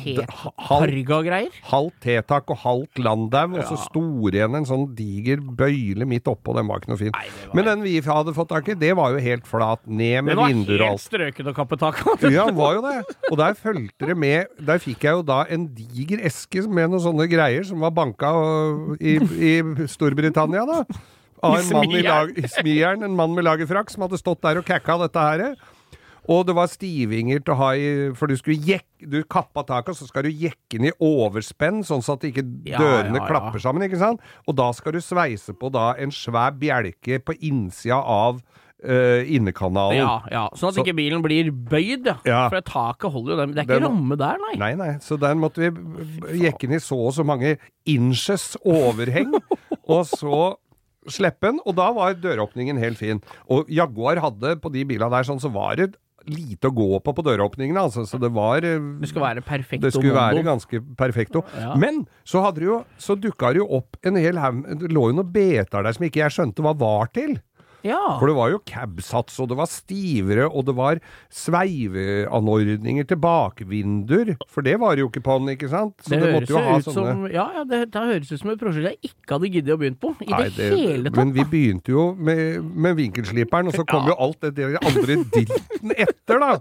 Targa-greier. Halvt tetak og halvt landau, og så Ja. sto igjen en sånn diger bøyle midt oppå. Den var ikke noe fin. Nei, var- Men den vi hadde fått tak i, det var jo helt flat. Ned med vinduer Den var det var helt alt. strøken å kappe tak av. Ja, den var jo det. Og der fulgte det med Der fikk jeg jo da en diger eske med noen sånne greier som var banka i, i Storbritannia, da. Av en mann i, lag, i smieren, en mann med lagerfrakk, som hadde stått der og kakka dette her. Og det var stivinger til å ha i For du skulle jekke Du kappa taket, så skal du jekke den i overspenn, sånn så at ikke Ja, dørene ja, ja. klapper sammen, ikke sant? Og da skal du sveise på da en svær bjelke på innsida av Uh, innekanalen. Ja, ja. Sånn at Så- ikke bilen blir bøyd, ja. For taket holder jo den. Det er Den- ikke ramme der, nei. Nei, nei, så den måtte vi jekke inn i så og så mange inches overheng, og så slippe den, og da var døråpningen helt fin. Og Jaguar hadde på de bilene der sånn, så var det lite å gå på på døråpningene, altså, så det var eh, Det skulle være perfekto det skulle være ganske perfekto. Ja. Men så hadde det jo, så dukka det jo opp en hel haug Det lå jo noen beter der som ikke jeg skjønte hva var til. Ja. For det var jo cabsats, og det var stivere, og det var sveiveanordninger til bakvinduer. For det var det jo ikke på den, ikke sant? Så det, det, høres jo ut sånne som Ja, ja, det, det høres ut som et prosjekt jeg ikke hadde giddet å begynne på. I Nei, det, hele tatt. Men vi begynte jo med, med vinkelsliperen, og så kom Ja. jo alt det andre dilten etter, da.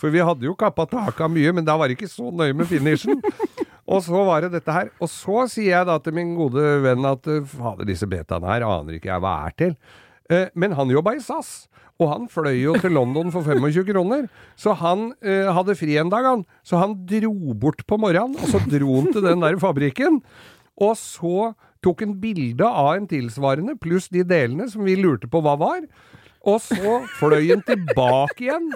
For vi hadde jo kappa taket av mye, men da var det ikke så nøye med finishen. Og så var det dette her. Og så sier jeg da til min gode venn at eh, fader, disse betaene her aner ikke jeg hva er til. Eh, Men han jobba i SAS. Og han fløy jo til London for 25 kroner. Så han eh, hadde fri en dag, han. Så han dro bort på morgenen, og så dro han til den der fabrikken. Og så tok han bilde av en tilsvarende, pluss de delene som vi lurte på hva var. Og så fløy han tilbake igjen.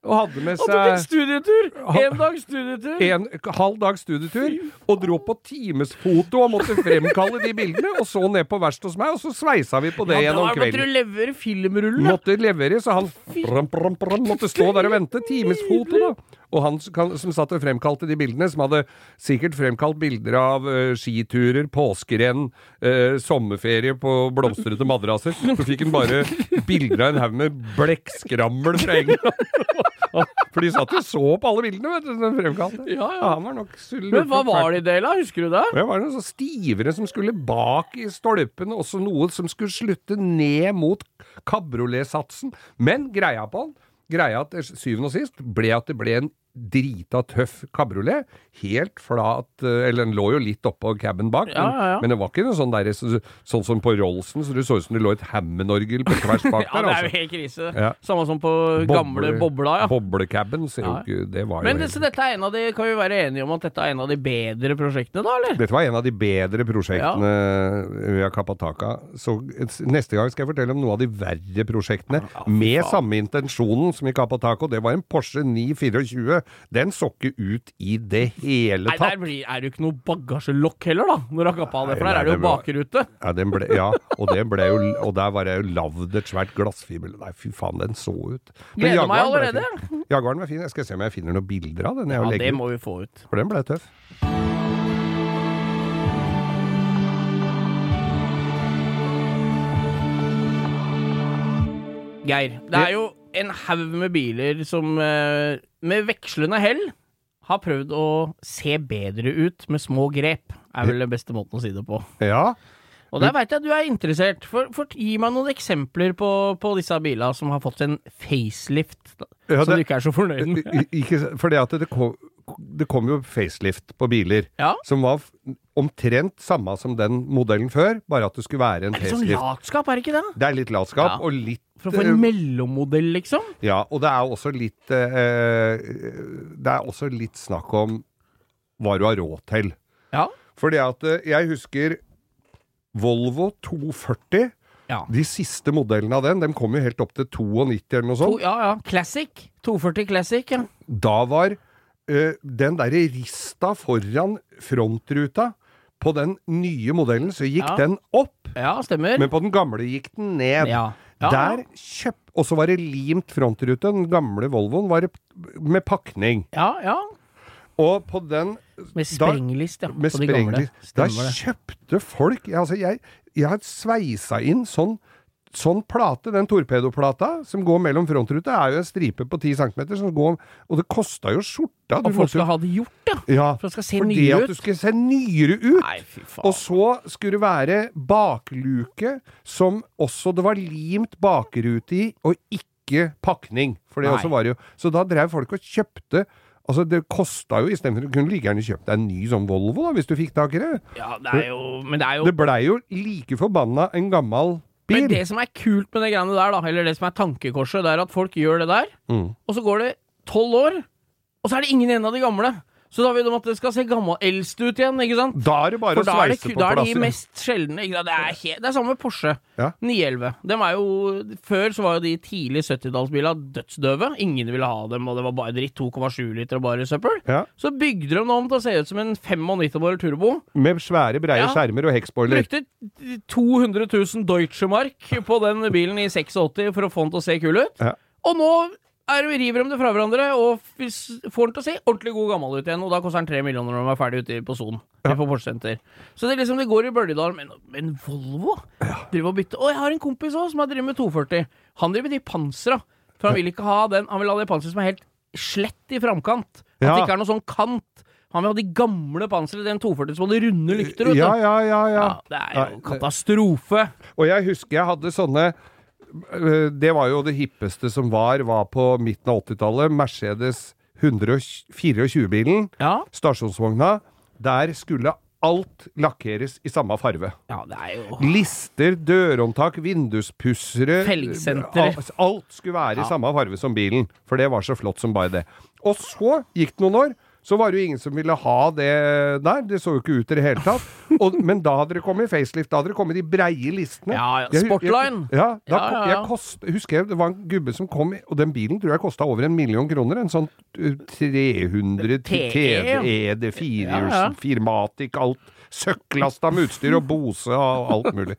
Og hadde med Og tok en studietur! En dags studietur! en halv dags studietur, og dro på timesfoto og måtte fremkalle de bildene, og så ned på verkstedet hos meg, og så sveisa vi på det Ja, gjennom gjennom måtte du kvelden. levere filmrullen. Måtte levere, så han pram, pram, pram, måtte stå der og vente. Timesfoto, da. Og han som satt og fremkalte de bildene, som hadde sikkert fremkalt bilder av uh, skiturer, påskerenn, uh, sommerferie på blomstrete madrasser, så fikk han bare bilder av en haug med blekkskrammel fra England. For de satt jo så på alle bildene, vet du, den fremkalte. Ja, ja. han var nok. Men hva var det i av, husker du det? Det var noen så stivere som skulle bak i stolpen, også noe som skulle slutte ned mot kabrioletsatsen. Men greia på den, greia til syvende og sist, ble at det ble en drita tøff kabriolet. Helt flat, eh, eller den lå jo litt oppå caben bak, Ja, ja, ja. Men, men det var ikke noe sånn, der, så, sånn som på Rollsen, så det så ut som det lå et Hammond-orgel på tvers bak der. Ja, det er jo altså. helt krise. Samme som på gamle bobla, ja. Boblecaben, ser jo ikke Det var Men jo det, så dette er en av de, kan vi være enige om at dette er en av de bedre prosjektene, da, eller? Dette var en av de bedre prosjektene vi har kappa tak av. Så neste gang skal jeg fortelle om noe av de verre prosjektene, med samme intensjonen som i kappa tak. Det var en Porsche 924. Den så ikke ut i det hele tatt. Nei, der blir, er det jo ikke noe bagasjelokk heller, da, når du har kappa av det, for der er det jo bakrute. Ja, den ble, ja og, jo, og der var det jo lagd et svært glassfiber. Nei, fy faen, den så ut. Men Gleder meg allerede. fin. Jaguaren var fin. Jeg skal se om jeg finner noen bilder av den. Jeg Ja, det må vi få ut. For den ble tøff. Geir, det er jo en haug med biler som eh, med vekslende hell har prøvd å se bedre ut med små grep, er vel den beste måten å si det på. Ja. Og der veit jeg at du er interessert, for, for gi meg noen eksempler på, på disse bilene som har fått en facelift, Ja, som du ikke er så fornøyd med. Ikke, fordi at det kom, det kom jo facelift på biler. Ja. Som var omtrent samme som den modellen før, bare at det skulle være en Er det sånn facelift. latskap, er det ikke det? Det er litt latskap, Ja. og litt For å få eh, en mellommodell, liksom? Ja, og det er også litt eh, Det er også litt snakk om hva du har råd til. Ja. Fordi at eh, jeg husker Volvo 240. Ja. De siste modellene av den, de kom jo helt opp til 92 eller noe To, sånt. ja, ja. Classic. 240 Classic, ja. Da var eh, den derre rista foran frontruta på den nye modellen, så gikk Ja. den opp. Ja, stemmer. Men på den gamle gikk den ned. Ja. Ja, Der kjøp... Og så var det limt frontrute. Den gamle Volvoen var med pakning. Ja, ja. Og på den Med sprenglist, ja. med på de gamle. Da Stemmer det. kjøpte folk Altså, jeg, jeg har sveisa inn sånn sånn plate, den torpedoplata som går mellom frontruta, er jo en stripe på 10 cm som går Og det kosta jo skjorta! Og folk skal ha det gjort, ja. ja, For det skal se fordi nye at du skal se nyere ut. Nei, fy faen. Og så skulle det være bakluke som også det var limt bakrute i, og ikke pakning. For det Nei. også var jo Så da drev folk og kjøpte Altså, det kosta jo istedenfor Du kunne like gjerne kjøpt deg en ny sånn Volvo, da, hvis du fikk tak i det. Ja, det er jo Men det er jo Det blei jo like forbanna en gammel. Men det som er kult med det greiene der, da, eller det som er tankekorset, det er at folk gjør det der, Mm. og så går det tolv år, og så er det ingen igjen av de gamle. Så da vil de at det skal se gammel eldst ut igjen, ikke sant? Da er det bare For å sveise på på da er de mest sjeldne. Ikke sant? Det er, helt, det er samme med Porsche Ja. 911. Dem er jo, før så var jo de tidlig 70-tallsbilene dødsdøve. Ingen ville ha dem, og det var bare dritt. 2,7 liter og bare søppel. Ja. Så bygde de dem om til å se ut som en 95-årig turbo. Med svære, breie Ja. skjermer og hekkspoiler. Brukte 200 000 Deutsche Mark på den bilen i 86 for å få den til å se kul ut. Og nå er, river de det fra hverandre og får den til å se ordentlig god gammel ut igjen. Og da koster den 3 millioner når de er ferdig ute på Son. Ja. På. Så det er liksom, det går i bølgedal. Men, men Volvo driver og bytter. Og jeg har en kompis òg som har drevet med 240. Han driver med de pansra. For han vil ikke ha den Han vil ha det panseret som er helt slett i framkant. At Ja. det ikke er noe sånn kant. Han vil ha de gamle panseret, den 240 som hadde runde lykter. Ja, ja, ja, ja. Ja, det er jo katastrofe. Og jeg husker jeg hadde sånne Det var jo det hippeste som var, var på midten av 80-tallet. Mercedes 124-bilen, Ja. stasjonsvogna. Der skulle alt lakkeres i samme farve. ja, det er jo Lister, dørhåndtak, vinduspussere Felgsenter. Alt, alt skulle være i samme farve som bilen, for det var så flott som bare det. Og så gikk det noen år. Så var det jo ingen som ville ha det der. Det så jo ikke ut i det hele tatt. Og, men da hadde det kommet facelift. Da hadde det kommet de breie listene. Ja, ja, Sportline. Jeg, ja, da, Ja, ja, ja. Kost, husker jeg det var en gubbe som kom, og den bilen tror jeg kosta over en million kroner. En sånn uh, 300 TE, ja. TD, Ja, firehjuls, ja. Firmatic, alt. Søkklasta med utstyr og Bose og alt mulig.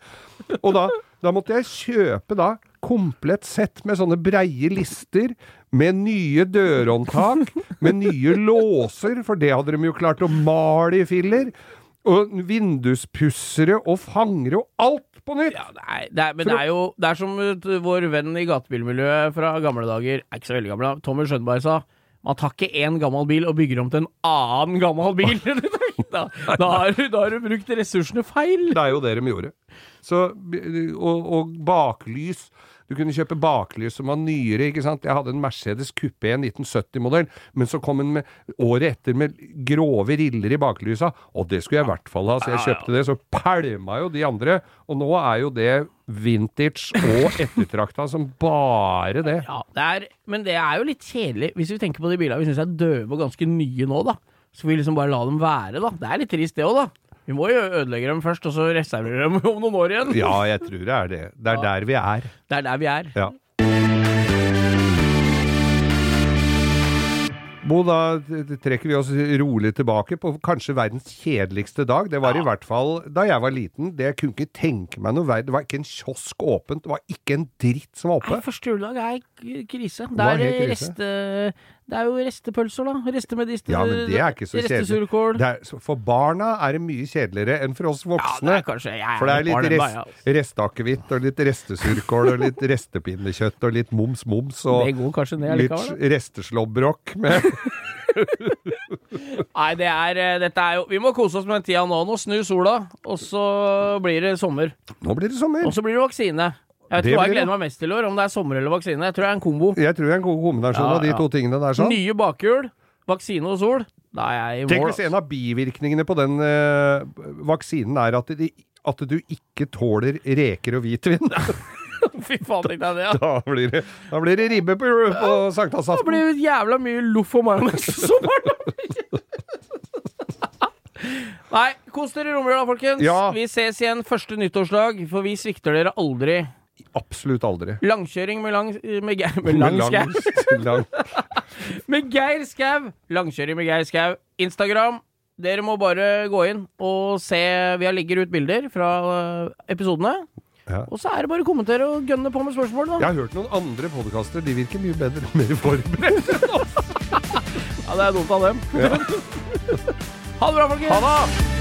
Og da, da måtte jeg kjøpe da komplett sett med sånne breie lister, med nye dørhåndtak, med nye låser, for det hadde de jo klart å male i filler. Og vinduspussere og fangere og alt på nytt! ja, det er, det er, Men det er jo Det er som vår venn i gatebilmiljøet fra gamle dager, er ikke så veldig gammel, da, Tommy Skjønberg sa. Man tar ikke én gammel bil og bygger om til en annen gammel bil. da, da, har, du- da har du brukt ressursene feil. Det er jo det de gjorde. Så, og, og baklys. Du kunne kjøpe baklys som var nyere, ikke sant. Jeg hadde en Mercedes Coupé, 1970-modell, men så kom den med året etter med grove riller i baklysa, og det skulle jeg i hvert fall ha, så jeg kjøpte det. Så pælma jo de andre, og nå er jo det vintage og ettertrakta som bare det. Ja, det er, men det er jo litt kjedelig, hvis vi tenker på de bilene vi syns er døve og ganske nye nå, da. Så vi liksom bare la dem være, da. Det er litt trist, det òg, da. Vi må jo ødelegge dem først, og så reservere dem om noen år igjen. Ja, jeg tror det er det. Det er der vi er. Det er der vi er. Ja. Bo, da trekker vi oss rolig tilbake på kanskje verdens kjedeligste dag. Det var i hvert fall da jeg var liten. Det jeg kunne ikke tenke meg noe verre. Det var ikke en kiosk åpent. Det var ikke en dritt som var Nei, oppe. første juledag er krise. Det er krise? reste, det er jo restepølser, da. Restemedister. Ja, men det er ikke så kjedelig. Det er, for barna er det mye kjedeligere enn for oss voksne. Ja, det er kanskje For det er litt rest, altså. og litt restesurkål og litt restepinnekjøtt og litt moms-moms og ned litt resteslåbrok med Nei, det er, eh, dette er jo Vi må kose oss med den tida nå. Nå snur sola, og så blir det sommer. Nå blir det sommer. Og så blir det vaksine. Jeg vet ikke hva jeg gleder meg mest til i år, om det er sommer eller vaksine. Jeg tror det er en kombo. Jeg tror det er en god kombinasjon Ja, av de ja. to tingene der. sånn. Nye bakhjul, vaksine og sol. Da er jeg i Tenk hvis en av bivirkningene på den eh, vaksinen er at, de, at du ikke tåler reker og hvitvin. Fy faen, tenk deg det. Ja. Da blir det, da blir det ribbe på, på sankthansaften. Da blir det jævla mye loff og majones på sommeren. Nei, kos dere i romjula, folkens. Ja. Vi ses igjen første nyttårsdag, for vi svikter dere aldri. Absolutt aldri. Langkjøring med, lang, med, Geir- med lang lang, Med Geir Skau. Langkjøring med Geir Skau. Instagram. Dere må bare gå inn og se Vi har legger ut bilder fra øh, episodene. Ja. Og så er det bare å kommentere og gønne på med spørsmål, da. Jeg har hørt noen andre podkaster. De virker mye bedre, mer forberedt. Ja, det er dumt av dem. ha det bra, folkens. Ha det!